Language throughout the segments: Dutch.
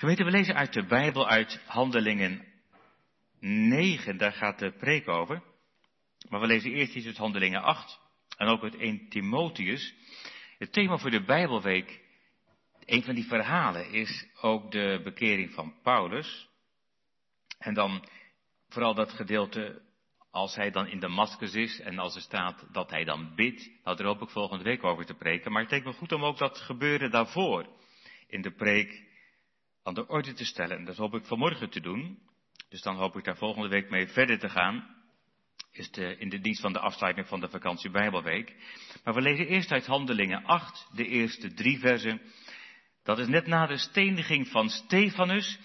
Gemeente, we lezen uit de Bijbel uit Handelingen 9, daar gaat de preek over. Maar we lezen eerst iets uit Handelingen 8 en ook uit 1 Timotheus. Het thema voor de Bijbelweek, een van die verhalen, is ook de bekering van Paulus. En dan vooral dat gedeelte als hij dan in Damascus is en als er staat dat hij dan bidt. Nou, daar hoop ik volgende week over te preken. Maar het lijkt me goed om ook dat gebeuren daarvoor in de preek aan de orde te stellen. En dat hoop ik vanmorgen te doen. Dus dan hoop ik daar volgende week mee verder te gaan. Is in de dienst van de afsluiting van de vakantie Bijbelweek. Maar we lezen eerst uit Handelingen 8, de eerste drie versen. Dat is net na de steniging van Stefanus.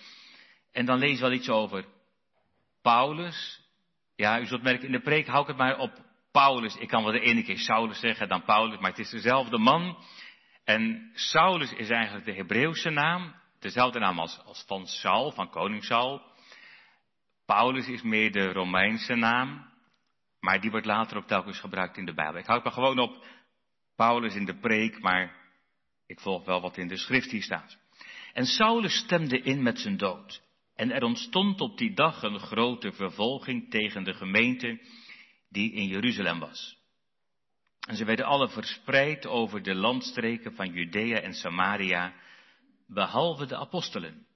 En dan we wel iets over Paulus. Ja, u zult merken, in de preek hou ik het maar op Paulus. Ik kan wel de ene keer Saulus zeggen, dan Paulus, maar het is dezelfde man. En Saulus is eigenlijk de Hebreeuwse naam. Dezelfde naam als, van Saul, van koning Saul. Paulus is meer de Romeinse naam. Maar die wordt later ook telkens gebruikt in de Bijbel. Ik houd me gewoon op Paulus in de preek, maar ik volg wel wat in de schrift hier staat. En Saulus stemde in met zijn dood. En er ontstond op die dag een grote vervolging tegen de gemeente die in Jeruzalem was. En ze werden alle verspreid over de landstreken van Judea en Samaria, behalve de apostelen.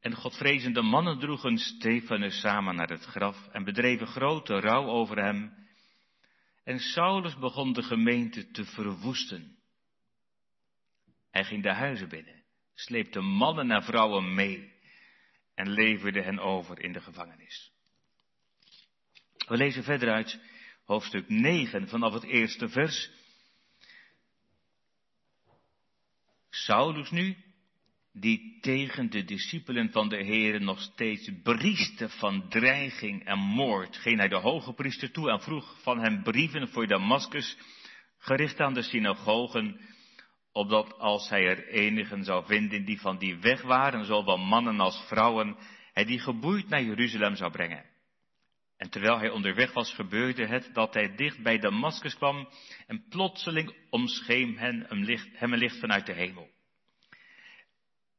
En godvrezende mannen droegen Stefanus samen naar het graf en bedreven grote rouw over hem. En Saulus begon de gemeente te verwoesten. Hij ging de huizen binnen, sleepte mannen en vrouwen mee en leverde hen over in de gevangenis. We lezen verder uit hoofdstuk 9 vanaf het eerste vers. Saulus nu, die tegen de discipelen van de Heeren nog steeds brieste van dreiging en moord, ging naar de hoge priester toe en vroeg van hem brieven voor Damascus, gericht aan de synagogen, opdat als hij er enigen zou vinden die van die weg waren, zowel mannen als vrouwen, hij die geboeid naar Jeruzalem zou brengen. En terwijl hij onderweg was, gebeurde het dat hij dicht bij Damascus kwam en plotseling omscheem hem een licht, vanuit de hemel.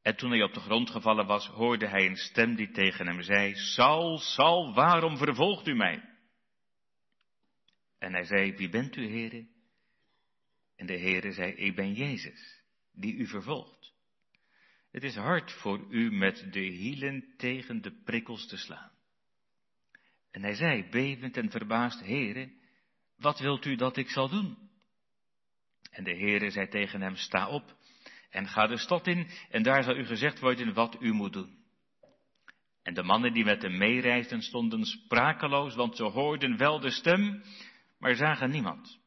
En toen hij op de grond gevallen was, hoorde hij een stem die tegen hem zei, Saul, Saul, waarom vervolgt u mij? En hij zei, wie bent u, heren? En de Heere zei, ik ben Jezus, die u vervolgt. Het is hard voor u met de hielen tegen de prikkels te slaan. En hij zei, bevend en verbaasd, Heere, wat wilt u dat ik zal doen? En de Heere zei tegen hem, sta op en ga de stad in, en daar zal u gezegd worden wat u moet doen. En de mannen die met hem meereisden stonden sprakeloos, want ze hoorden wel de stem, maar zagen niemand.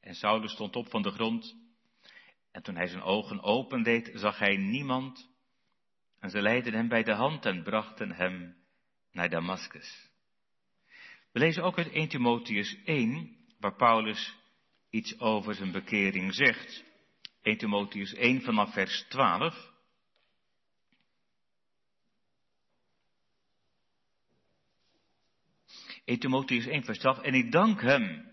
En Saulus stond op van de grond. En toen hij zijn ogen opendeed, zag hij niemand. En ze leidden hem bij de hand en brachten hem naar Damascus. We lezen ook uit 1 Timotheus 1, waar Paulus iets over zijn bekering zegt. 1 Timotheus 1 vanaf vers 12. In Timotheus 1 vers 12. En ik dank hem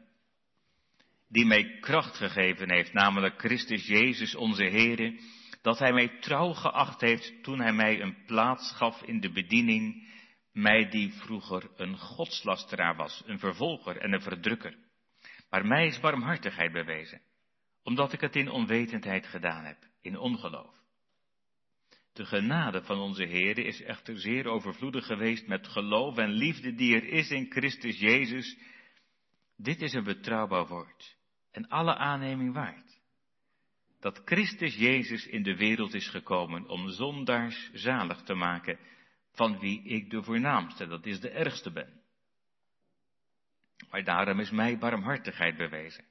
die mij kracht gegeven heeft, namelijk Christus Jezus onze Heere, dat Hij mij trouw geacht heeft toen Hij mij een plaats gaf in de bediening, mij die vroeger een godslasteraar was, een vervolger en een verdrukker. Maar mij is barmhartigheid bewezen, omdat ik het in onwetendheid gedaan heb, in ongeloof. De genade van onze Heere is echter zeer overvloedig geweest met geloof en liefde die er is in Christus Jezus. Dit is een betrouwbaar woord en alle aanneming waard. Dat Christus Jezus in de wereld is gekomen om zondaars zalig te maken, van wie ik de voornaamste, dat is de ergste ben. Maar daarom is mij barmhartigheid bewezen,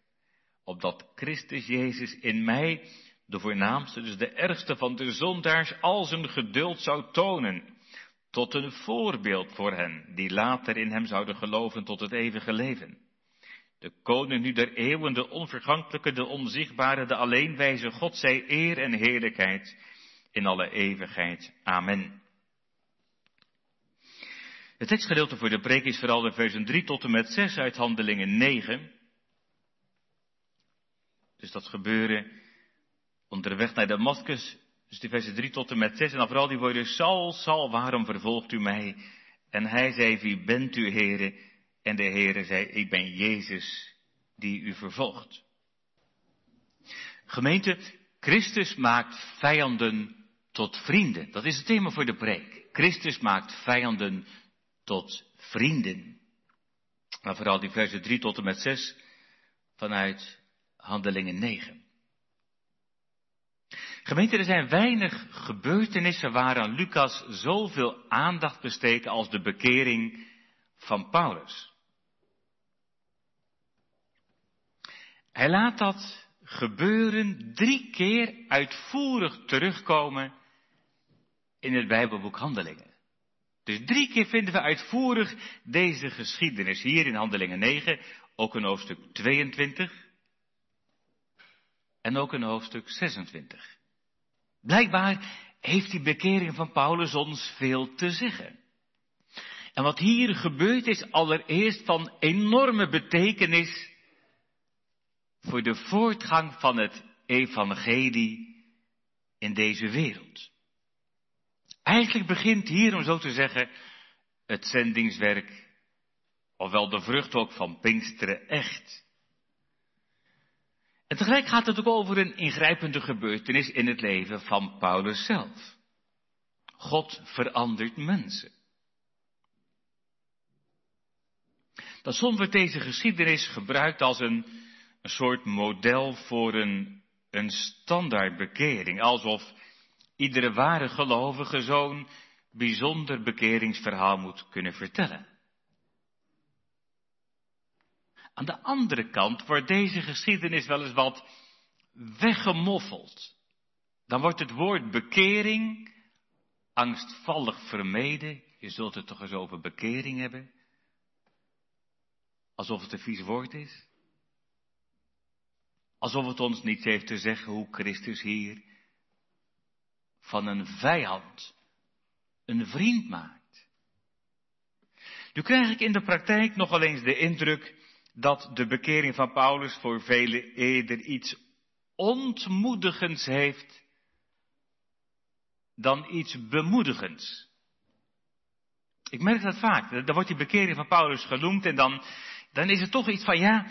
opdat Christus Jezus in mij, de voornaamste, dus de ergste van de zondaars, al zijn geduld zou tonen, tot een voorbeeld voor hen, die later in hem zouden geloven tot het eeuwige leven. De koning nu der eeuwen, de onvergankelijke, de onzichtbare, de alleenwijze God, zij eer en heerlijkheid in alle eeuwigheid. Amen. Het tekstgedeelte voor de preek is vooral de versen 3 tot en met 6 uit Handelingen 9. Dus dat gebeuren onderweg naar Damascus Dus die versen 3 tot en met 6. En dan vooral die woorden, Saul, Saul, waarom vervolgt u mij? En hij zei, wie bent u, heren? En de heren zei, ik ben Jezus die u vervolgt. Gemeente, Christus maakt vijanden tot vrienden. Dat is het thema voor de preek. Christus maakt vijanden tot vrienden. Maar vooral die versen 3 tot en met 6 vanuit Handelingen 9. Gemeente, er zijn weinig gebeurtenissen waaraan Lucas zoveel aandacht besteedt als de bekering van Paulus. Hij laat dat gebeuren drie keer uitvoerig terugkomen in het Bijbelboek Handelingen. Dus drie keer vinden we uitvoerig deze geschiedenis hier in Handelingen 9, ook in hoofdstuk 22 en ook in hoofdstuk 26. Blijkbaar heeft die bekering van Paulus ons veel te zeggen. En wat hier gebeurt is allereerst van enorme betekenis voor de voortgang van het evangelie in deze wereld. Eigenlijk begint hier, om zo te zeggen, het zendingswerk, ofwel de vrucht ook van Pinksteren echt. En tegelijk gaat het ook over een ingrijpende gebeurtenis in het leven van Paulus zelf. God verandert mensen. Dat soms wordt deze geschiedenis gebruikt als een, een soort model voor een, een standaard bekering. Alsof iedere ware gelovige zo'n bijzonder bekeringsverhaal moet kunnen vertellen. Aan de andere kant wordt deze geschiedenis wel eens wat weggemoffeld. Dan wordt het woord bekering angstvallig vermeden. Je zult het toch eens over bekering hebben. Alsof het een vies woord is. Alsof het ons niets heeft te zeggen hoe Christus hier van een vijand een vriend maakt. Nu krijg ik in de praktijk nogal eens de indruk dat de bekering van Paulus voor velen eerder iets ontmoedigends heeft dan iets bemoedigends. Ik merk dat vaak. Dan wordt die bekering van Paulus genoemd en dan, dan is het toch iets van ja,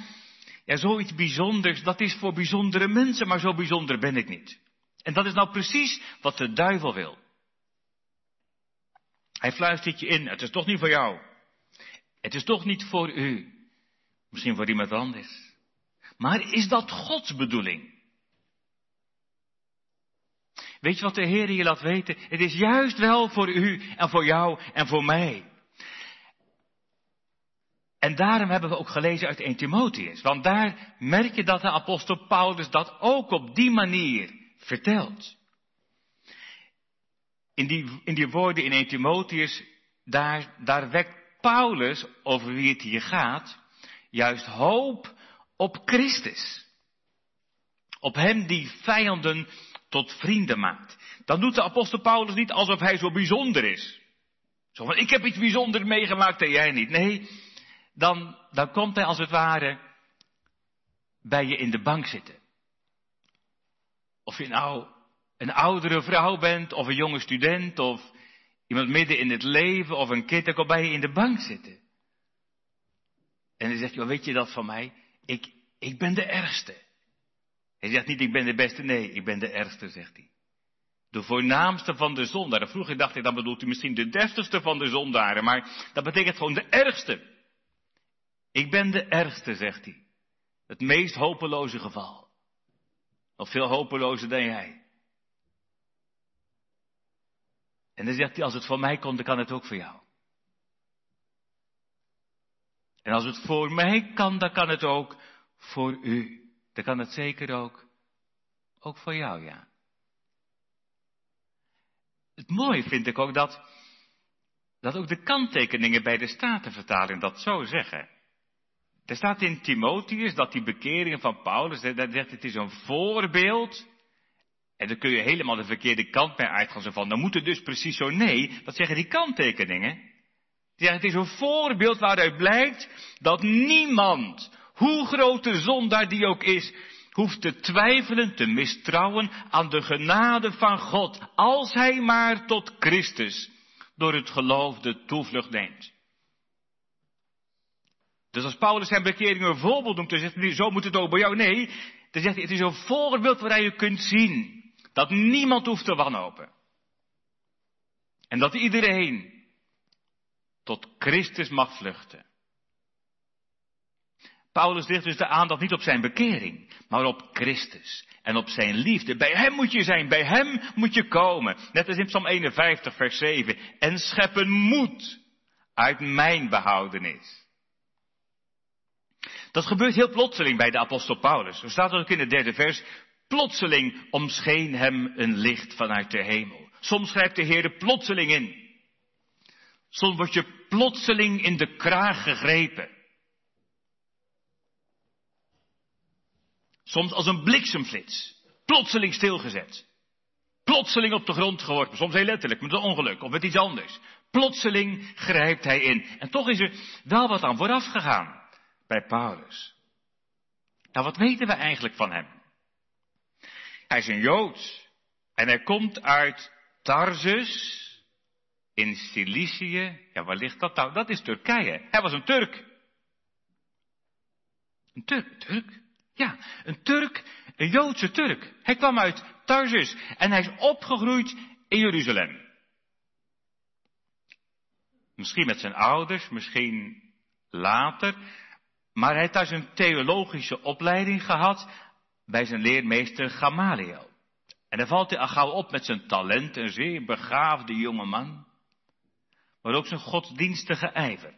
ja, zoiets bijzonders, dat is voor bijzondere mensen, maar zo bijzonder ben ik niet. En dat is nou precies wat de duivel wil. Hij fluistert je in, het is toch niet voor jou. Het is toch niet voor u. Misschien voor iemand anders. Maar is dat Gods bedoeling? Weet je wat de Heer je laat weten? Het is juist wel voor u en voor jou en voor mij. En daarom hebben we ook gelezen uit 1 Timotheus. Want daar merk je dat de apostel Paulus dat ook op die manier vertelt. In die, in die woorden in 1 Timotheus, daar, daar wekt Paulus, over wie het hier gaat, juist hoop op Christus. Op hem die vijanden tot vrienden maakt. Dan doet de apostel Paulus niet alsof hij zo bijzonder is. Zo van, ik heb iets bijzonders meegemaakt en jij niet. Nee, dan, dan komt hij als het ware bij je in de bank zitten. Of je nou een oudere vrouw bent, of een jonge student, of iemand midden in het leven, of een kind, dan bij je in de bank zitten. En hij zegt, weet je dat van mij? Ik, ik ben de ergste. Hij zegt niet, ik ben de beste. Nee, ik ben de ergste, zegt hij. De voornaamste van de zondaren. Vroeger dacht ik, dan bedoelt u misschien de deftigste van de zondaren. Maar dat betekent gewoon de ergste. Ik ben de ergste, zegt hij. Het meest hopeloze geval. Nog veel hopelozer dan jij. En dan zegt hij, als het voor mij komt, dan kan het ook voor jou. En als het voor mij kan, dan kan het ook voor u. Dan kan het zeker ook, ook voor jou, ja. Het mooie vind ik ook dat, dat ook de kanttekeningen bij de Statenvertaling dat zo zeggen. Er staat in Timotheus dat die bekering van Paulus, dat zegt het is een voorbeeld. En dan kun je helemaal de verkeerde kant mee uitgaan. Zo van, dan moet het dus precies zo. Nee, dat zeggen die kanttekeningen. Ja, het is een voorbeeld waaruit blijkt dat niemand, hoe groot de zondaar die ook is, hoeft te twijfelen, te mistrouwen aan de genade van God, als hij maar tot Christus door het geloof de toevlucht neemt. Dus als Paulus zijn bekering een voorbeeld noemt, dan zegt hij, zo moet het ook bij jou. Nee, dan zegt hij, het is een voorbeeld waarin je kunt zien dat niemand hoeft te wanhopen. En dat iedereen tot Christus mag vluchten. Paulus ligt dus de aandacht niet op zijn bekering, maar op Christus en op zijn liefde. Bij hem moet je zijn, bij hem moet je komen. Net als in Psalm 51, vers 7. En scheppen moed uit mijn behoudenis. Dat gebeurt heel plotseling bij de apostel Paulus. Zo staat ook in het derde vers. Plotseling omscheen hem een licht vanuit de hemel. Soms schrijft de Heer plotseling in. Soms word je plotseling in de kraag gegrepen. Soms als een bliksemflits. Plotseling stilgezet. Plotseling op de grond geworpen. Soms heel letterlijk, met een ongeluk of met iets anders. Plotseling grijpt hij in. En toch is er wel wat aan vooraf gegaan bij Paulus. Nou, wat weten we eigenlijk van hem? Hij is een Jood. En hij komt uit Tarsus in Cilicië. Ja, waar ligt dat nou? Dat is Turkije. Hij was een Turk. Een Turk, Turk? Ja, een Turk, een Joodse Turk. Hij kwam uit Tarsus en hij is opgegroeid in Jeruzalem. Misschien met zijn ouders, misschien later. Maar hij heeft daar zijn theologische opleiding gehad bij zijn leermeester Gamaliel. En dan valt hij al gauw op met zijn talent, een zeer begaafde jonge man. Maar ook zijn godsdienstige ijver.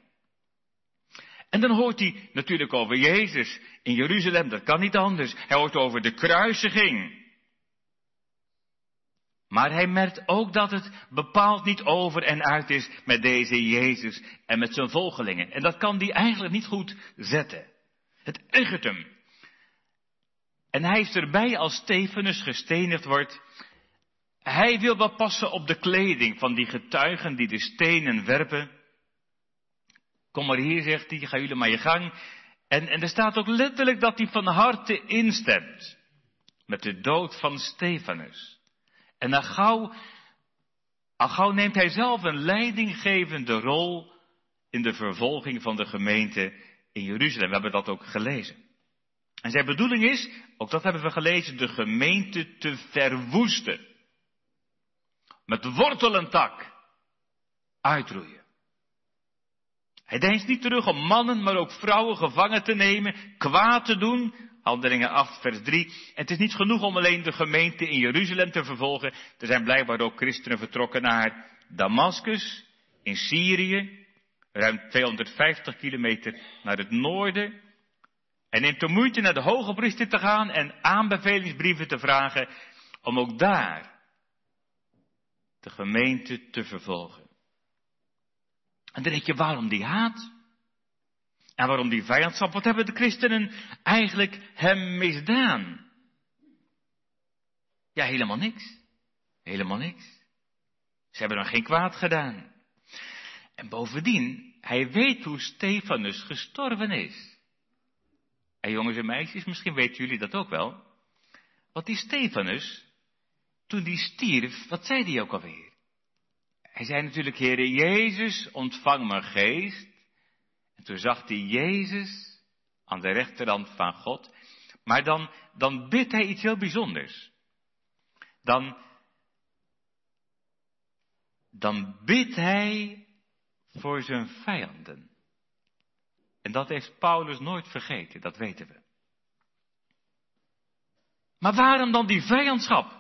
En dan hoort hij natuurlijk over Jezus in Jeruzalem, dat kan niet anders. Hij hoort over de kruisiging. Maar hij merkt ook dat het bepaald niet over en uit is met deze Jezus en met zijn volgelingen. En dat kan hij eigenlijk niet goed zetten. Het ergert hem. En hij is erbij als Stefanus gestenigd wordt. Hij wil wel passen op de kleding van die getuigen die de stenen werpen. Kom maar hier, zegt hij, ga jullie maar je gang. En, en er staat ook letterlijk dat hij van harte instemt met de dood van Stefanus. En al neemt hij zelf een leidinggevende rol in de vervolging van de gemeente in Jeruzalem. We hebben dat ook gelezen. En zijn bedoeling is, ook dat hebben we gelezen, de gemeente te verwoesten. Met wortel en tak uitroeien. Hij denkt niet terug om mannen, maar ook vrouwen gevangen te nemen, kwaad te doen. Handelingen 8, vers 3. En het is niet genoeg om alleen de gemeente in Jeruzalem te vervolgen. Er zijn blijkbaar ook christenen vertrokken naar Damascus, in Syrië, ruim 250 kilometer naar het noorden. En neemt de moeite naar de hoge priester te gaan en aanbevelingsbrieven te vragen om ook daar de gemeente te vervolgen. En dan denk je, waarom die haat? En waarom die vijandschap? Wat hebben de christenen eigenlijk hem misdaan? Ja, helemaal niks. Helemaal niks. Ze hebben dan geen kwaad gedaan. En bovendien, hij weet hoe Stefanus gestorven is. En jongens en meisjes, misschien weten jullie dat ook wel. Want die Stefanus, toen die stierf, wat zei hij ook alweer? Hij zei natuurlijk, Heere Jezus, ontvang mijn geest. En toen zag hij Jezus aan de rechterhand van God. Maar dan, dan bidt hij iets heel bijzonders. Dan, dan bidt hij voor zijn vijanden. En dat heeft Paulus nooit vergeten, dat weten we. Maar waarom dan die vijandschap?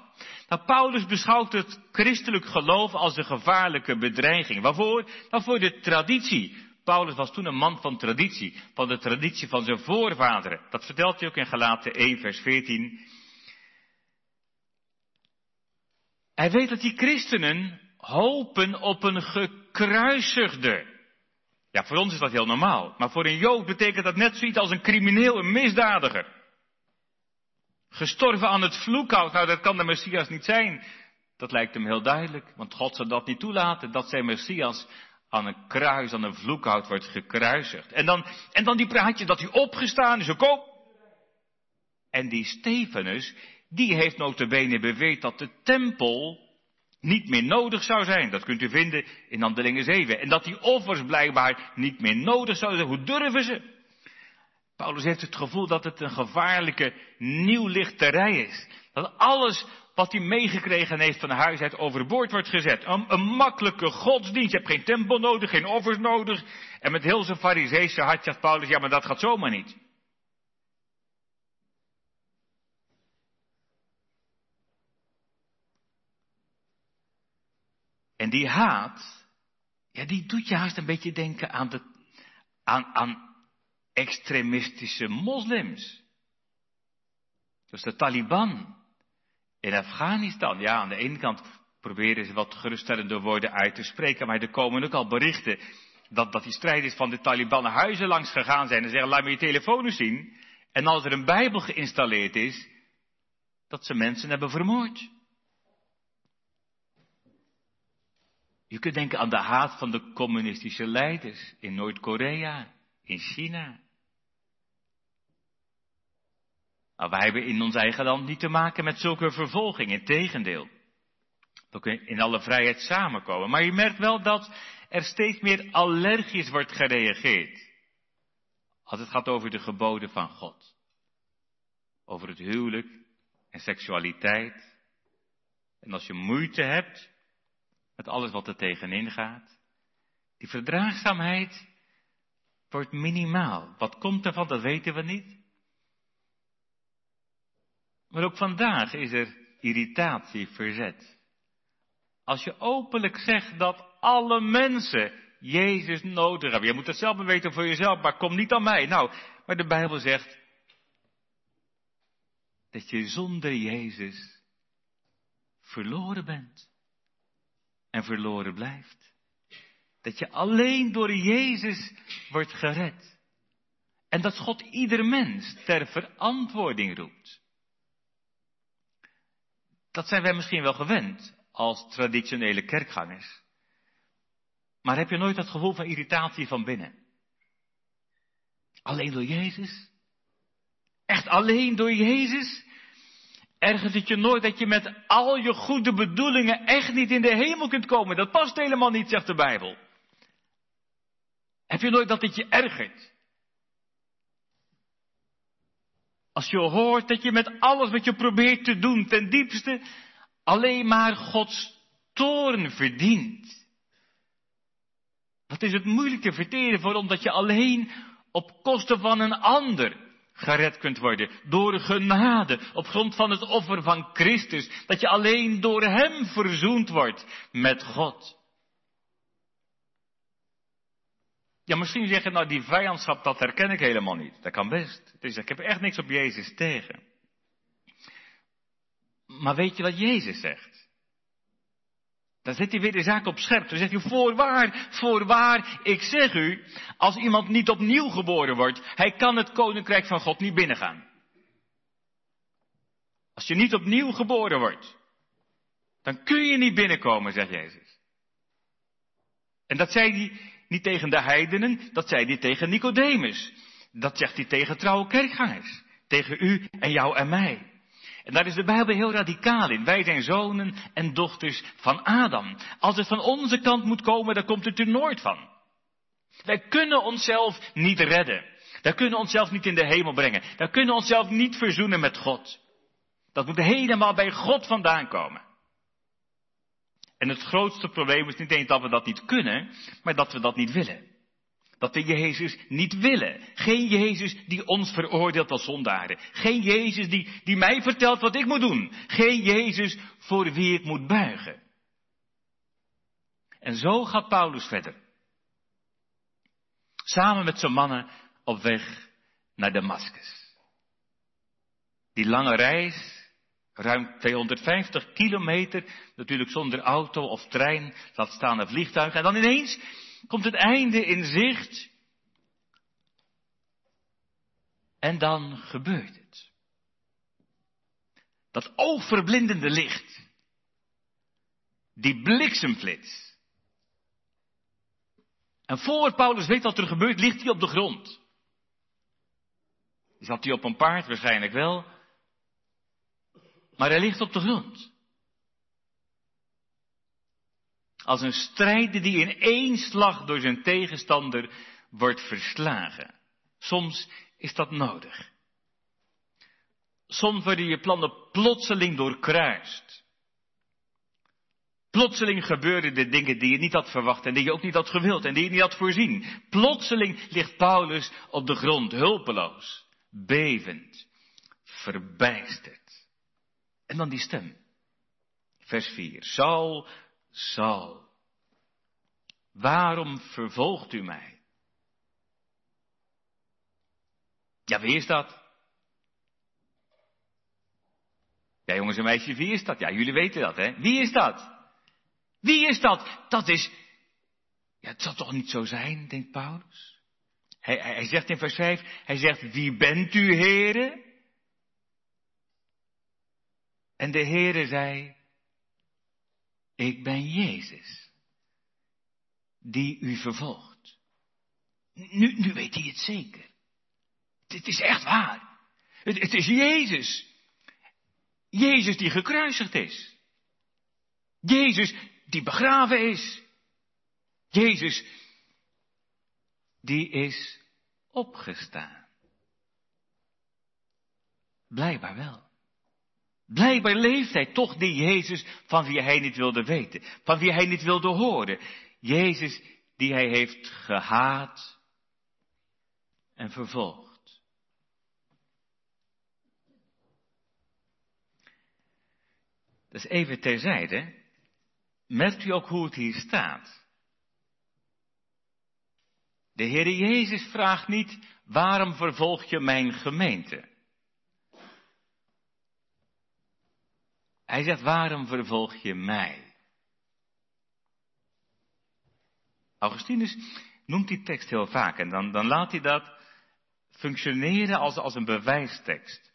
Nou, Paulus beschouwt het christelijk geloof als een gevaarlijke bedreiging. Waarvoor? Nou, voor de traditie. Paulus was toen een man van traditie, van de traditie van zijn voorvaderen. Dat vertelt hij ook in Galaten 1, vers 14. Hij weet dat die christenen hopen op een gekruisigde. Ja, voor ons is dat heel normaal. Maar voor een Jood betekent dat net zoiets als een crimineel, een misdadiger. Gestorven aan het vloekhout. Nou, dat kan de Messias niet zijn. Dat lijkt hem heel duidelijk. Want God zal dat niet toelaten. Dat zijn Messias aan een kruis, aan een vloekhout wordt gekruisigd. En dan, en dan die praatje dat hij opgestaan is ook op. En die Stefanus, die heeft notabene beweerd dat de tempel niet meer nodig zou zijn. Dat kunt u vinden in Handelingen 7. En dat die offers blijkbaar niet meer nodig zouden zijn. Hoe durven ze? Paulus heeft het gevoel dat het een gevaarlijke nieuwlichterij is. Dat alles wat hij meegekregen heeft van huis uit overboord wordt gezet. Een, een, makkelijke godsdienst. Je hebt geen tempel nodig, geen offers nodig. En met heel zijn fariseese hart zegt Paulus, ja maar dat gaat zomaar niet. En die haat, ja, die doet je haast een beetje denken aan, de, aan, aan extremistische moslims. Dus de Taliban in Afghanistan. Ja, aan de ene kant proberen ze wat geruststellende woorden uit te spreken, maar er komen ook al berichten dat, dat die strijders van de Taliban huizen langs gegaan zijn en zeggen, laat me je telefoon eens zien. En als er een Bijbel geïnstalleerd is, dat ze mensen hebben vermoord. Je kunt denken aan de haat van de communistische leiders in Noord-Korea, in China. Maar wij hebben in ons eigen land niet te maken met zulke vervolging, in tegendeel. We kunnen in alle vrijheid samenkomen. Maar je merkt wel dat er steeds meer allergisch wordt gereageerd. Als het gaat over de geboden van God. Over het huwelijk en seksualiteit. En als je moeite hebt met alles wat er tegenin gaat. Die verdraagzaamheid wordt minimaal. Wat komt ervan, dat weten we niet. Maar ook vandaag is er irritatie, verzet. Als je openlijk zegt dat alle mensen Jezus nodig hebben. Je moet het zelf weten voor jezelf, maar kom niet aan mij. Nou, maar de Bijbel zegt dat je zonder Jezus verloren bent en verloren blijft. Dat je alleen door Jezus wordt gered. En dat God ieder mens ter verantwoording roept. Dat zijn wij misschien wel gewend als traditionele kerkgangers. Maar heb je nooit dat gevoel van irritatie van binnen? Alleen door Jezus? Echt alleen door Jezus? Ergens het je nooit dat je met al je goede bedoelingen echt niet in de hemel kunt komen. Dat past helemaal niet, zegt de Bijbel. Heb je nooit dat het je ergert? Als je hoort dat je met alles wat je probeert te doen, ten diepste alleen maar Gods toorn verdient. Wat is het moeilijk te verteren voor omdat je alleen op kosten van een ander gered kunt worden. Door genade, op grond van het offer van Christus. Dat je alleen door Hem verzoend wordt met God. Ja, misschien zeg je nou die vijandschap, dat herken ik helemaal niet. Dat kan best. Dus ik heb echt niks op Jezus tegen. Maar weet je wat Jezus zegt? Dan zet hij weer de zaak op scherp. Dan zegt hij, voorwaar, voorwaar, ik zeg u, als iemand niet opnieuw geboren wordt, hij kan het koninkrijk van God niet binnengaan. Als je niet opnieuw geboren wordt, dan kun je niet binnenkomen, zegt Jezus. En dat zei hij niet tegen de heidenen, dat zei hij tegen Nicodemus. Dat zegt hij tegen trouwe kerkgangers. Tegen u en jou en mij. En daar is de Bijbel heel radicaal in. Wij zijn zonen en dochters van Adam. Als het van onze kant moet komen, dan komt het er nooit van. Wij kunnen onszelf niet redden. Wij kunnen onszelf niet in de hemel brengen. Wij kunnen onszelf niet verzoenen met God. Dat moet helemaal bij God vandaan komen. En het grootste probleem is niet eens dat we dat niet kunnen, maar dat we dat niet willen. Dat we Jezus niet willen. Geen Jezus die ons veroordeelt als zondaren. Geen Jezus die, die mij vertelt wat ik moet doen. Geen Jezus voor wie ik moet buigen. En zo gaat Paulus verder. Samen met zijn mannen op weg naar Damascus. Die lange reis, ruim 250 kilometer, natuurlijk zonder auto of trein, laat staan een vliegtuig. En dan ineens komt het einde in zicht. En dan gebeurt het. Dat oogverblindende licht. Die bliksemflits. En voor Paulus weet wat er gebeurt, ligt hij op de grond. Zat hij op een paard? Waarschijnlijk wel. Maar hij ligt op de grond. Als een strijder die in één slag door zijn tegenstander wordt verslagen. Soms is dat nodig. Soms worden je plannen plotseling doorkruist. Plotseling gebeuren de dingen die je niet had verwacht en die je ook niet had gewild en die je niet had voorzien. Plotseling ligt Paulus op de grond, hulpeloos, bevend, verbijsterd. En dan die stem. Vers 4. Saul, Saul, waarom vervolgt u mij? Ja, wie is dat? Ja, jongens en meisjes, wie is dat? Ja, jullie weten dat, hè? Wie is dat? Wie is dat? Dat is. Ja, het zal toch niet zo zijn, denkt Paulus. Hij, hij, hij zegt in vers 5, hij zegt, wie bent u, heren? En de heren zei, ik ben Jezus, die u vervolgt. Nu, nu weet hij het zeker. Het is echt waar. Het, het is Jezus. Jezus die gekruisigd is. Jezus die begraven is. Jezus die is opgestaan. Blijkbaar wel. Blijkbaar leeft hij toch die Jezus van wie hij niet wilde weten, van wie hij niet wilde horen. Jezus die hij heeft gehaat en vervolgd. Dus even terzijde. Merkt u ook hoe het hier staat? De Heer Jezus vraagt niet, waarom vervolg je mijn gemeente? Hij zegt, waarom vervolg je mij? Augustinus noemt die tekst heel vaak en dan, dan laat hij dat functioneren als, als een bewijstekst.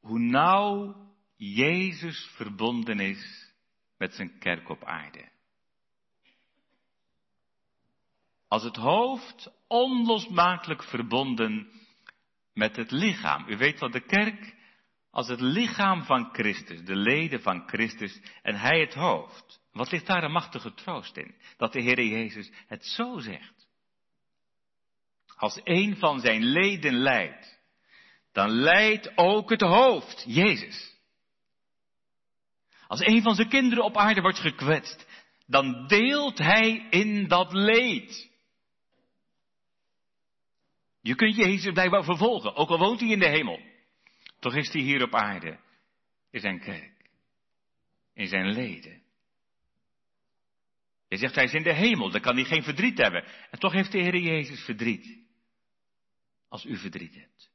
Hoe nauw Jezus verbonden is met zijn kerk op aarde. Als het hoofd onlosmakelijk verbonden met het lichaam. U weet wat de kerk als het lichaam van Christus, de leden van Christus en hij het hoofd. Wat ligt daar een machtige troost in? Dat de Heer Jezus het zo zegt. Als een van zijn leden leidt, dan leidt ook het hoofd, Jezus. Als een van zijn kinderen op aarde wordt gekwetst, dan deelt hij in dat leed. Je kunt Jezus blijkbaar vervolgen, ook al woont hij in de hemel. Toch is hij hier op aarde, in zijn kerk, in zijn leden. Je zegt hij is in de hemel, dan kan hij geen verdriet hebben. En toch heeft de Heer Jezus verdriet. Als u verdriet hebt.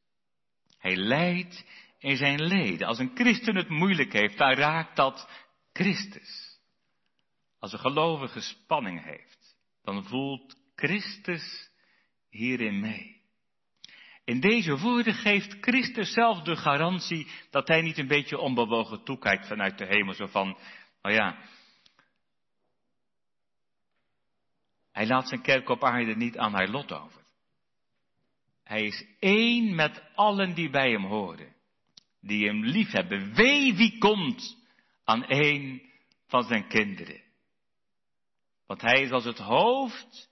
Hij lijdt in zijn leden. Als een christen het moeilijk heeft, dan raakt dat Christus. Als een gelovige spanning heeft, dan voelt Christus hierin mee. In deze woorden geeft Christus zelf de garantie dat hij niet een beetje onbewogen toekijkt vanuit de hemel, zo van, nou ja, hij laat zijn kerk op aarde niet aan haar lot over. Hij is één met allen die bij hem horen die hem lief hebben. Wee wie komt aan een van zijn kinderen. Want hij is als het hoofd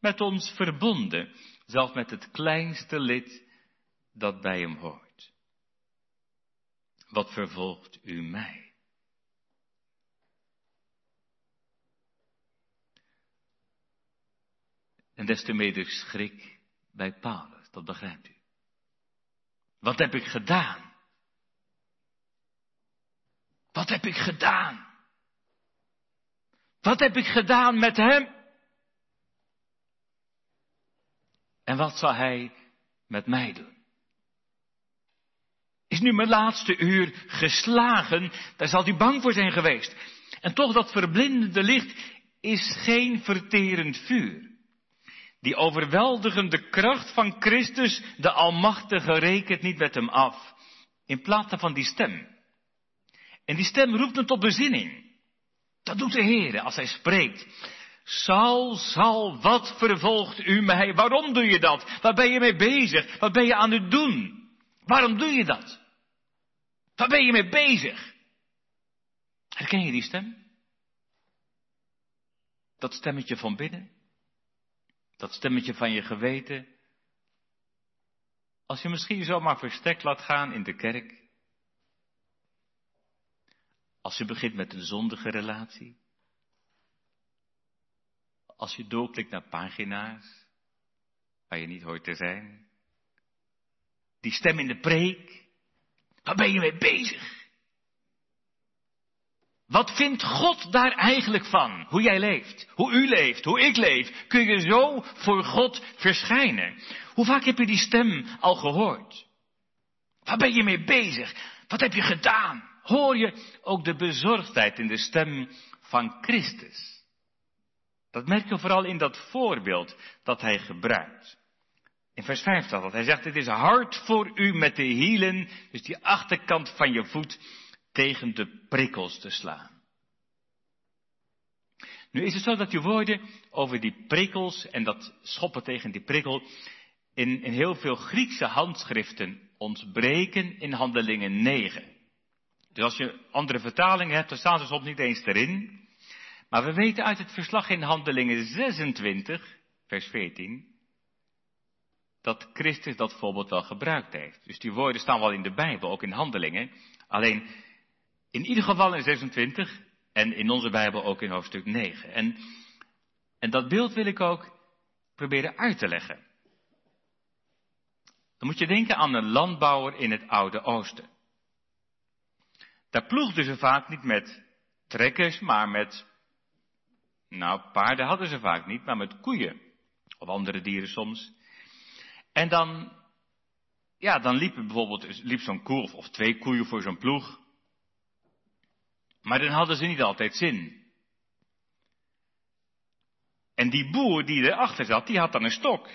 met ons verbonden, zelfs met het kleinste lid dat bij hem hoort. Wat vervolgt u mij? En des te meer schrik bij Paulus, dat begrijpt u. Wat heb ik gedaan? Wat heb ik gedaan? Wat heb ik gedaan met hem? En wat zal hij met mij doen? Is nu mijn laatste uur geslagen? Daar zal hij bang voor zijn geweest. En toch dat verblindende licht is geen verterend vuur. Die overweldigende kracht van Christus, de Almachtige, rekent niet met hem af. In plaats van die stem. En die stem roept hem tot bezinning. Dat doet de Heer als hij spreekt. Saul, Saul, wat vervolgt u mij? Waarom doe je dat? Waar ben je mee bezig? Wat ben je aan het doen? Waarom doe je dat? Waar ben je mee bezig? Herken je die stem? Dat stemmetje van binnen? Dat stemmetje van je geweten? Als je misschien zomaar verstek laat gaan in de kerk. Als je begint met een zondige relatie. Als je doorklikt naar pagina's waar je niet hoort te zijn. Die stem in de preek. Waar ben je mee bezig? Wat vindt God daar eigenlijk van? Hoe jij leeft, hoe u leeft, hoe ik leef. Kun je zo voor God verschijnen? Hoe vaak heb je die stem al gehoord? Waar ben je mee bezig? Wat heb je gedaan? Hoor je ook de bezorgdheid in de stem van Christus? Dat merk je vooral in dat voorbeeld dat hij gebruikt. In vers 5 staat dat. Hij zegt, het is hard voor u met de hielen, dus die achterkant van je voet, tegen de prikkels te slaan. Nu is het zo dat die woorden over die prikkels en dat schoppen tegen die prikkel in, in heel veel Griekse handschriften ontbreken in handelingen 9. Dus als je andere vertalingen hebt, dan staan ze soms niet eens erin. Maar we weten uit het verslag in handelingen 26, vers 14, dat Christus dat voorbeeld wel gebruikt heeft. Dus die woorden staan wel in de Bijbel, ook in handelingen. Alleen in ieder geval in 26 en in onze Bijbel ook in hoofdstuk 9. En, en dat beeld wil ik ook proberen uit te leggen. Dan moet je denken aan een landbouwer in het Oude Oosten. Daar ploegden ze vaak niet met trekkers, maar met, nou paarden hadden ze vaak niet, maar met koeien. Of andere dieren soms. En dan, ja, dan liep bijvoorbeeld liep zo'n koe of, of twee koeien voor zo'n ploeg. Maar dan hadden ze niet altijd zin. En die boer die erachter zat, die had dan een stok.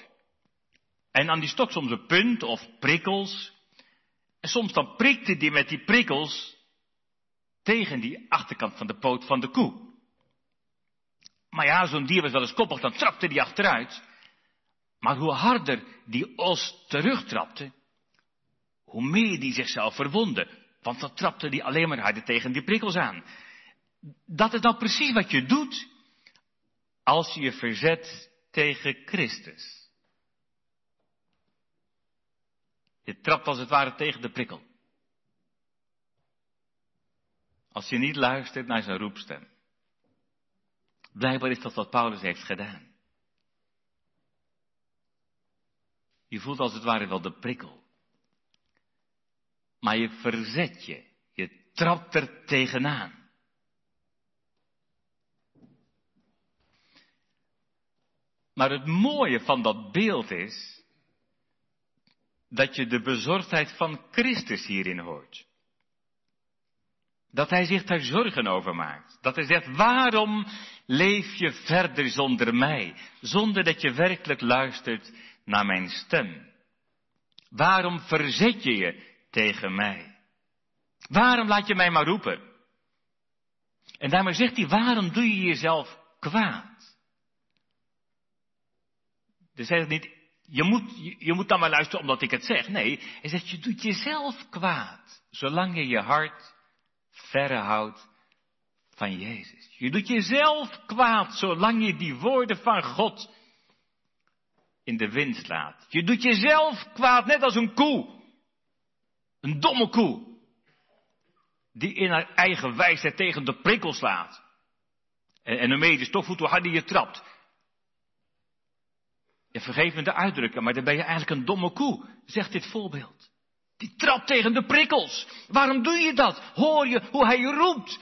En aan die stok soms een punt of prikkels. En soms dan prikte die met die prikkels tegen die achterkant van de poot van de koe. Maar ja, zo'n dier was wel eens koppig, dan trapte die achteruit. Maar hoe harder die os terugtrapte, hoe meer die zichzelf verwonde. Want dan trapte die alleen maar harder tegen die prikkels aan. Dat is nou precies wat je doet als je je verzet tegen Christus. Je trapt als het ware tegen de prikkel. Als je niet luistert naar zijn roepstem. Blijkbaar is dat wat Paulus heeft gedaan. Je voelt als het ware wel de prikkel. Maar je verzet je. Je trapt er tegenaan. Maar het mooie van dat beeld is dat je de bezorgdheid van Christus hierin hoort. Dat hij zich daar zorgen over maakt. Dat hij zegt, waarom leef je verder zonder mij? Zonder dat je werkelijk luistert naar mijn stem. Waarom verzet je je tegen mij? Waarom laat je mij maar roepen? En daarmee zegt hij, waarom doe je jezelf kwaad? Dus hij zegt niet, je moet, je moet dan maar luisteren omdat ik het zeg. Nee, hij zegt, je doet jezelf kwaad. Zolang je je hart verre houdt van Jezus. Je doet jezelf kwaad zolang je die woorden van God in de wind laat. Je doet jezelf kwaad net als een koe. Een domme koe. Die in haar eigen wijsheid tegen de prikkel slaat. En, en ermee is toch goed hoe harder je trapt. Je vergeef me de uitdrukken, maar dan ben je eigenlijk een domme koe, zegt dit voorbeeld. Die trapt tegen de prikkels. Waarom doe je dat? Hoor je hoe hij je roept?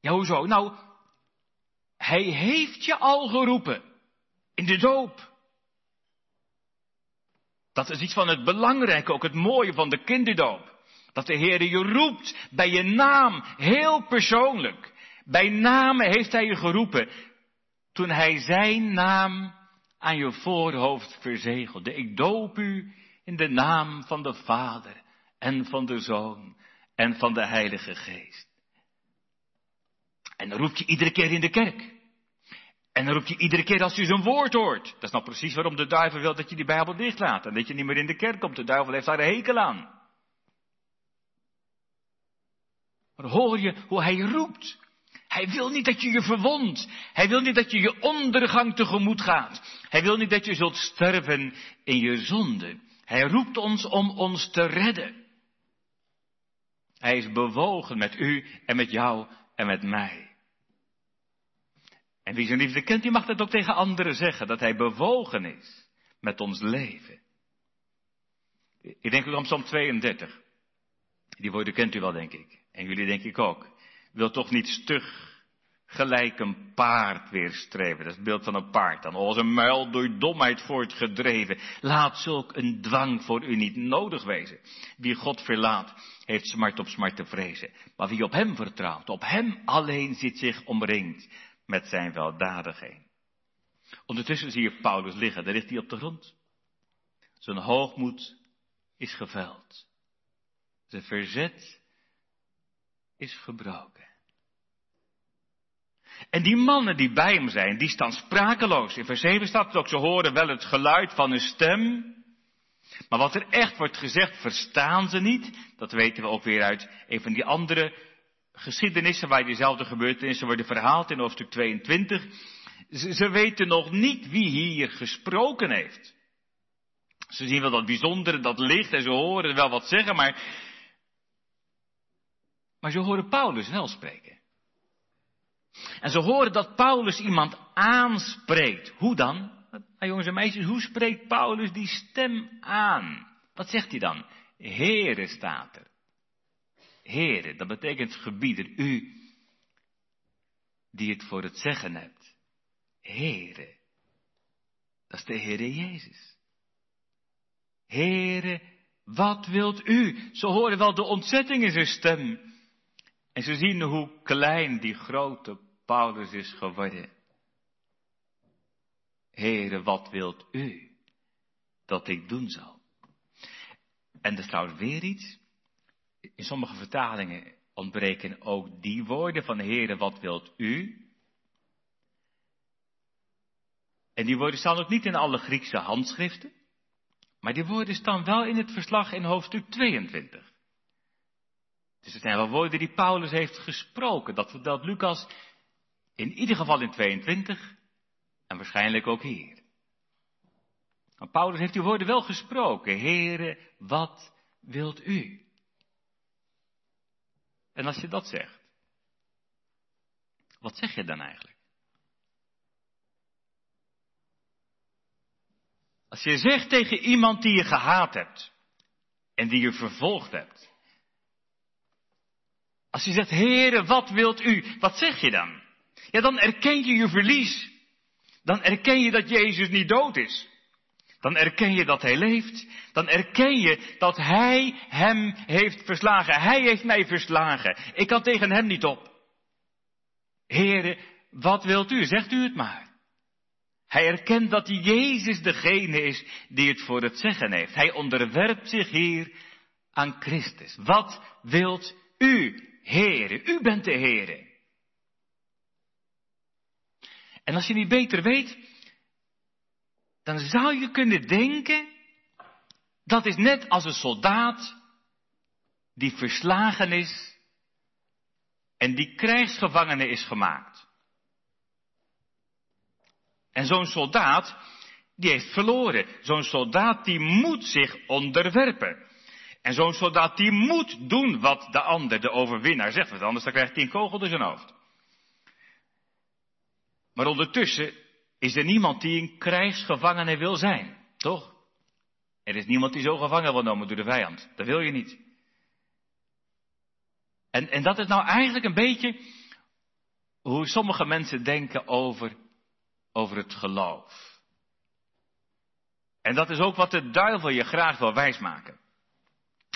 Ja, hoezo? Nou, hij heeft je al geroepen. In de doop. Dat is iets van het belangrijke, ook het mooie van de kinderdoop. Dat de Heer je roept bij je naam, heel persoonlijk. Bij naam heeft Hij je geroepen. Toen Hij Zijn naam aan je voorhoofd verzegelde. Ik doop u in de naam van de Vader en van de Zoon en van de Heilige Geest. En dan roep je iedere keer in de kerk. En dan roep je iedere keer als je zijn woord hoort. Dat is nou precies waarom de duivel wil dat je die Bijbel dichtlaat. En dat je niet meer in de kerk komt. De duivel heeft daar een hekel aan. Maar hoor je hoe hij roept? Hij wil niet dat je je verwondt. Hij wil niet dat je je ondergang tegemoet gaat. Hij wil niet dat je zult sterven in je zonde. Hij roept ons om ons te redden. Hij is bewogen met u en met jou en met mij. En wie zijn liefde kent, die mag dat ook tegen anderen zeggen, dat hij bewogen is met ons leven. Ik denk ook aan Psalm 32. Die woorden kent u wel, denk ik. En jullie denk ik ook. Wil toch niet stug gelijk een paard weerstreven. Dat is het beeld van een paard dan. Als een muil door domheid voortgedreven. Laat zulk een dwang voor u niet nodig wezen. Wie God verlaat, heeft smart op smart te vrezen. Maar wie op hem vertrouwt, op hem alleen zit zich omringd met zijn weldadigheid. Ondertussen zie je Paulus liggen, daar ligt hij op de grond. Zijn hoogmoed is geveld. Zijn verzet is gebroken. En die mannen die bij hem zijn, die staan sprakeloos. In vers 7 staat het ook, ze horen wel het geluid van een stem. Maar wat er echt wordt gezegd, verstaan ze niet. Dat weten we ook weer uit een van die andere geschiedenissen waar diezelfde gebeurtenissen worden verhaald in hoofdstuk 22. Ze, ze weten nog niet wie hier gesproken heeft. Ze zien wel dat bijzondere, dat licht en ze horen wel wat zeggen, maar, maar ze horen Paulus wel spreken. En ze horen dat Paulus iemand aanspreekt. Hoe dan? Jongens en meisjes, hoe spreekt Paulus die stem aan? Wat zegt hij dan? Here staat er. Here, dat betekent gebieder, u die het voor het zeggen hebt. Here, dat is de Heere Jezus. Here, wat wilt u? Ze horen wel de ontzetting in zijn stem. En ze zien hoe klein die grote Paulus is geworden. Heere, wat wilt u dat ik doen zal? En er trouwens weer iets. In sommige vertalingen ontbreken ook die woorden van Heere, wat wilt u? En die woorden staan ook niet in alle Griekse handschriften. Maar die woorden staan wel in het verslag in hoofdstuk 22. Dus het zijn wel woorden die Paulus heeft gesproken. Dat vertelt Lucas in ieder geval in 22 en waarschijnlijk ook hier. Maar Paulus heeft die woorden wel gesproken. Heere, wat wilt u? En als je dat zegt, wat zeg je dan eigenlijk? Als je zegt tegen iemand die je gehaat hebt en die je vervolgd hebt. Als je zegt, Heere, wat wilt u? Wat zeg je dan? Ja, dan erken je je verlies. Dan erken je dat Jezus niet dood is. Dan erken je dat Hij leeft. Dan erken je dat Hij Hem heeft verslagen. Hij heeft mij verslagen. Ik kan tegen Hem niet op. Heren, wat wilt u? Zegt u het maar. Hij erkent dat Jezus degene is die het voor het zeggen heeft. Hij onderwerpt zich hier aan Christus. Wat wilt u, Heere? U bent de Heere. En als je niet beter weet, dan zou je kunnen denken, dat is net als een soldaat die verslagen is en die krijgsgevangene is gemaakt. En zo'n soldaat, die heeft verloren. Zo'n soldaat die moet zich onderwerpen. En zo'n soldaat die moet doen wat de ander, de overwinnaar, zegt. Want anders dan krijgt hij een kogel door zijn hoofd. Maar ondertussen is er niemand die een krijgsgevangene wil zijn, toch? Er is niemand die zo gevangen wil genomen door de vijand. Dat wil je niet. En, en dat is nou eigenlijk een beetje hoe sommige mensen denken over, over het geloof. En dat is ook wat de duivel je graag wil wijsmaken.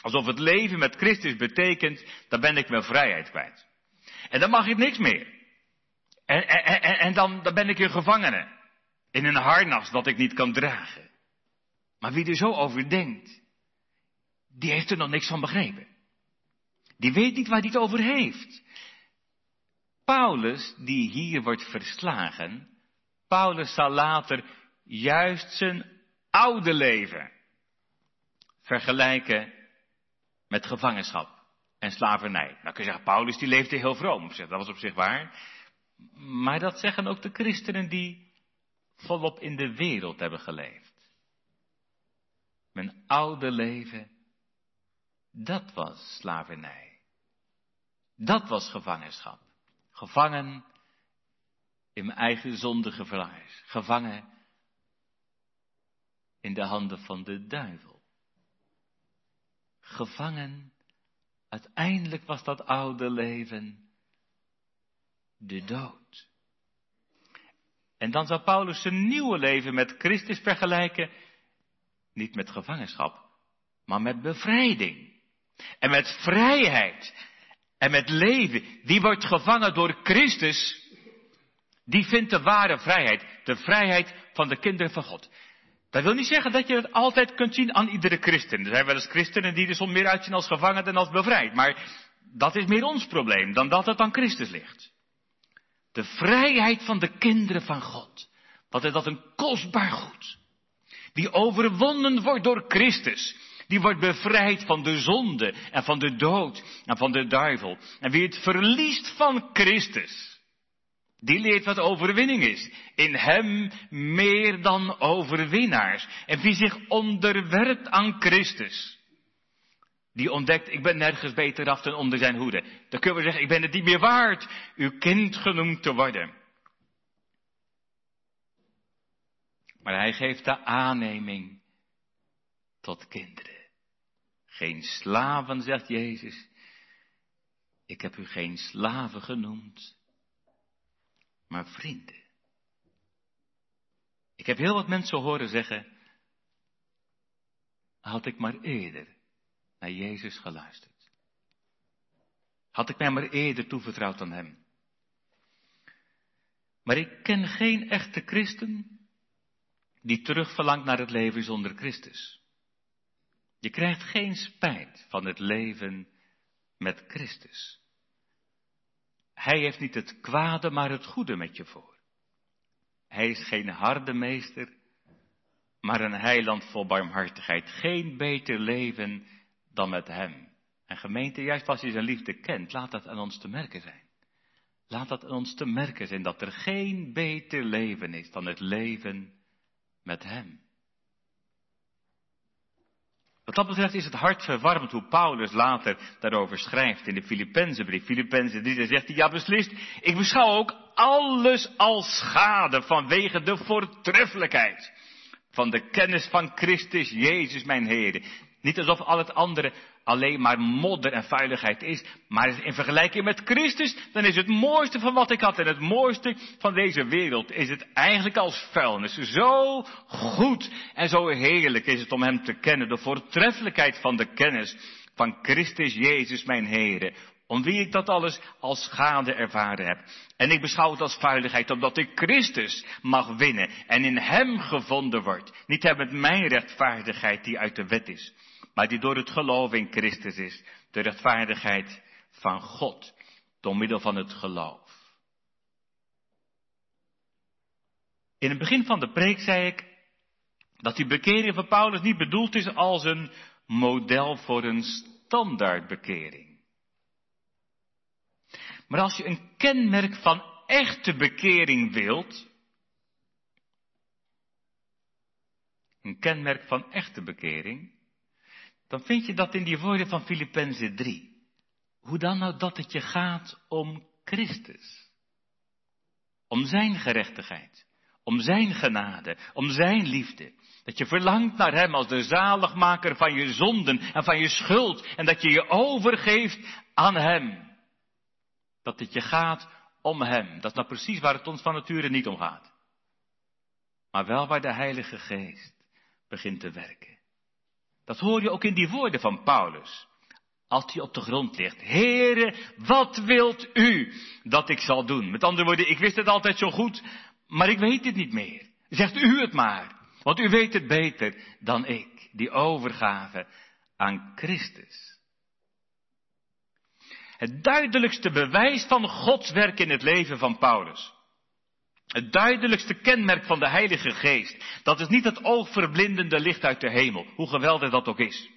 Alsof het leven met Christus betekent, dan ben ik mijn vrijheid kwijt. En dan mag ik niks meer. En, en, dan, dan ben ik een gevangene. In een harnas dat ik niet kan dragen. Maar wie er zo over denkt, die heeft er nog niks van begrepen. Die weet niet waar hij het over heeft. Paulus, die hier wordt verslagen, Paulus zal later juist zijn oude leven vergelijken met gevangenschap. en slavernij. Nou kun je zeggen, Paulus die leefde heel vroom. Dat was op zich waar. Maar dat zeggen ook de christenen die volop in de wereld hebben geleefd. Mijn oude leven, dat was slavernij. Dat was gevangenschap. Gevangen in mijn eigen zondige verlangens. Gevangen in de handen van de duivel. Gevangen, uiteindelijk was dat oude leven de dood. En dan zou Paulus zijn nieuwe leven met Christus vergelijken, niet met gevangenschap, maar met bevrijding. En met vrijheid. En met leven. Wie wordt gevangen door Christus, die vindt de ware vrijheid. De vrijheid van de kinderen van God. Dat wil niet zeggen dat je het altijd kunt zien aan iedere christen. Er zijn wel eens christenen die er soms meer uitzien als gevangen dan als bevrijd. Maar dat is meer ons probleem dan dat het aan Christus ligt. De vrijheid van de kinderen van God. Wat is dat een kostbaar goed. Die overwonnen wordt door Christus. Die wordt bevrijd van de zonde en van de dood en van de duivel. En wie het verliest van Christus. Die leert wat overwinning is. In hem meer dan overwinnaars. En wie zich onderwerpt aan Christus. Die ontdekt, ik ben nergens beter af dan onder zijn hoede. Dan kunnen we zeggen, ik ben het niet meer waard uw kind genoemd te worden. Maar hij geeft de aanneming tot kinderen. Geen slaven, zegt Jezus. Ik heb u geen slaven genoemd, maar vrienden. Ik heb heel wat mensen horen zeggen, had ik maar eerder naar Jezus geluisterd. Had ik mij maar eerder toevertrouwd aan Hem. Maar ik ken geen echte christen die terugverlangt naar het leven zonder Christus. Je krijgt geen spijt van het leven met Christus. Hij heeft niet het kwade, maar het goede met je voor. Hij is geen harde meester, maar een heiland vol barmhartigheid. Geen beter leven dan met Hem. En gemeente, juist als je zijn liefde kent, laat dat aan ons te merken zijn. Laat dat aan ons te merken zijn dat er geen beter leven is dan het leven met Hem. Wat dat betreft is het hart verwarmd hoe Paulus later daarover schrijft in de Filippenzenbrief. Filippenzen 3, daar zegt hij, ja beslist, ik beschouw ook alles als schade vanwege de voortreffelijkheid van de kennis van Christus Jezus mijn Heer. Niet alsof al het andere alleen maar modder en vuiligheid is, maar in vergelijking met Christus, dan is het mooiste van wat ik had en het mooiste van deze wereld is het eigenlijk als vuilnis. Zo goed en zo heerlijk is het om Hem te kennen, de voortreffelijkheid van de kennis van Christus Jezus mijn Heere, om wie ik dat alles als schade ervaren heb. En ik beschouw het als vuiligheid, omdat ik Christus mag winnen en in Hem gevonden wordt. Niet hebben met mijn rechtvaardigheid die uit de wet is maar die door het geloof in Christus is, de rechtvaardigheid van God, door middel van het geloof. In het begin van de preek zei ik dat die bekering van Paulus niet bedoeld is als een model voor een standaardbekering. Maar als je een kenmerk van echte bekering wilt, een kenmerk van echte bekering, dan vind je dat in die woorden van Filippenzen 3. Hoe dan nou dat het je gaat om Christus. Om zijn gerechtigheid. Om zijn genade. Om zijn liefde. Dat je verlangt naar hem als de zaligmaker van je zonden en van je schuld. En dat je je overgeeft aan hem. Dat het je gaat om hem. Dat is nou precies waar het ons van nature niet om gaat. Maar wel waar de Heilige Geest begint te werken. Dat hoor je ook in die woorden van Paulus. Als hij op de grond ligt. Heere, wat wilt u dat ik zal doen? Met andere woorden, ik wist het altijd zo goed, maar ik weet het niet meer. Zegt u het maar. Want u weet het beter dan ik. Die overgave aan Christus. Het duidelijkste bewijs van Gods werk in het leven van Paulus het duidelijkste kenmerk van de Heilige Geest, dat is niet het oogverblindende licht uit de hemel, hoe geweldig dat ook is.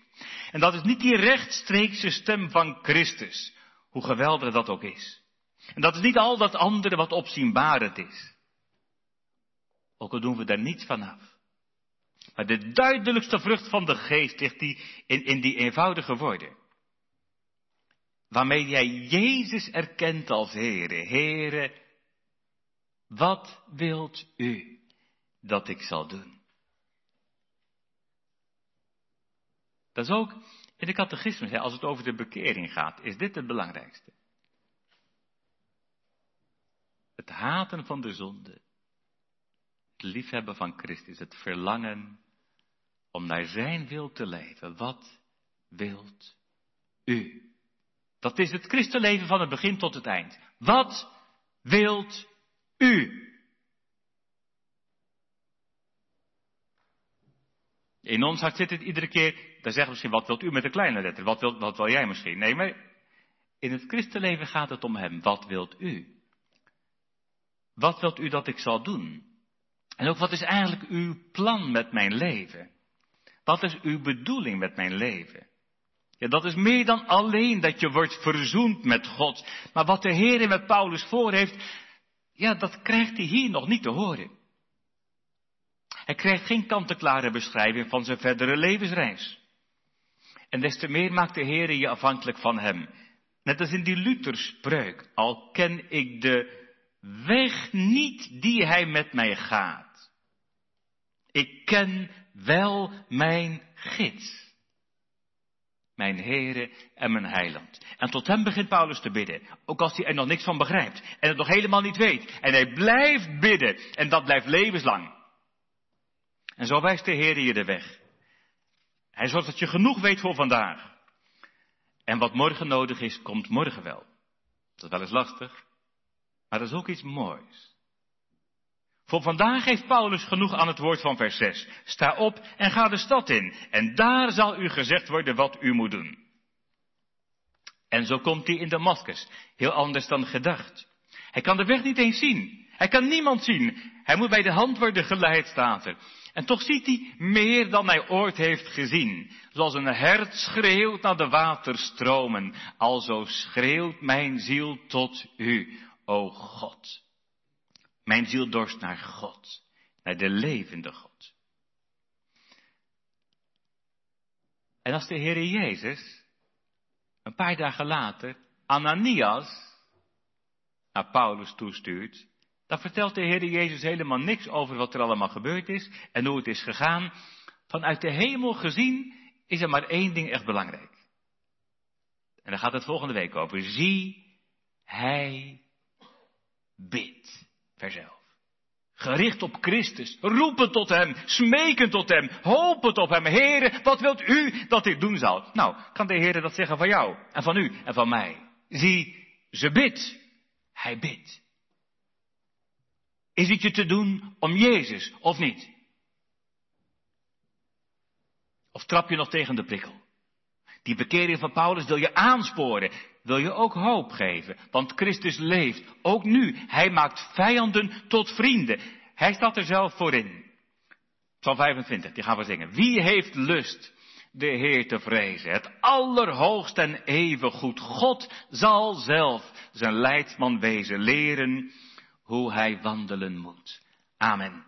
En dat is niet die rechtstreekse stem van Christus, hoe geweldig dat ook is. En dat is niet al dat andere wat opzienbarend is. Ook al doen we daar niets van af. Maar de duidelijkste vrucht van de geest ligt die in, in die eenvoudige woorden. Waarmee jij Jezus erkent als Heere. Heere, wat wilt u dat ik zal doen? Dat is ook in de catechismus, als het over de bekering gaat, is dit het belangrijkste. Het haten van de zonde. Het liefhebben van Christus. Het verlangen om naar zijn wil te leven. Wat wilt u? Dat is het christenleven van het begin tot het eind. Wat wilt u? In ons hart zit het iedere keer, dan zeggen we misschien, wat wilt u met een kleine letter? Wat wil, wat wil jij misschien? Nee, maar in het christenleven gaat het om hem. Wat wilt u? Wat wilt u dat ik zal doen? En ook wat is eigenlijk uw plan met mijn leven? Wat is uw bedoeling met mijn leven? Ja, dat is meer dan alleen dat je wordt verzoend met God. Maar wat de Heer met Paulus voor heeft, ja, dat krijgt hij hier nog niet te horen. Hij krijgt geen kant-en-klare beschrijving van zijn verdere levensreis. En des te meer maakt de Heer je afhankelijk van hem. Net als in die Lutherspreuk, al ken ik de weg niet die hij met mij gaat. Ik ken wel mijn gids. Mijn Heere en mijn Heiland. En tot hem begint Paulus te bidden. Ook als hij er nog niks van begrijpt. En het nog helemaal niet weet. En hij blijft bidden. En dat blijft levenslang. En zo wijst de Heer je de weg. Hij zorgt dat je genoeg weet voor vandaag. En wat morgen nodig is, komt morgen wel. Dat is wel eens lastig. Maar dat is ook iets moois. Voor vandaag heeft Paulus genoeg aan het woord van vers 6. Sta op en ga de stad in. En daar zal u gezegd worden wat u moet doen. En zo komt hij in Damascus. Heel anders dan gedacht. Hij kan de weg niet eens zien. Hij kan niemand zien. Hij moet bij de hand worden geleid, staat er. En toch ziet hij meer dan hij ooit heeft gezien. Zoals een hert schreeuwt naar de waterstromen. Alzo schreeuwt mijn ziel tot u, o God. Mijn ziel dorst naar God, naar de levende God. En als de Heer Jezus een paar dagen later Ananias naar Paulus toestuurt, dan vertelt de Heer Jezus helemaal niks over wat er allemaal gebeurd is en hoe het is gegaan. Vanuit de hemel gezien is er maar één ding echt belangrijk. En daar gaat het volgende week over. Zie, hij bidt. Verzelf. Gericht op Christus, roepen tot Hem, smeken tot Hem, hopen op Hem. Heere, wat wilt U dat ik doen zal? Nou, kan de Heere dat zeggen van jou en van u en van mij? Zie, ze bidt. Hij bidt. Is het je te doen om Jezus of niet? Of trap je nog tegen de prikkel? Die bekering van Paulus wil je aansporen wil je ook hoop geven. Want Christus leeft, ook nu. Hij maakt vijanden tot vrienden. Hij staat er zelf voor in. Psalm 25, die gaan we zingen. Wie heeft lust de Heer te vrezen? Het allerhoogst en even goed. God zal zelf zijn leidsman wezen, leren hoe hij wandelen moet. Amen.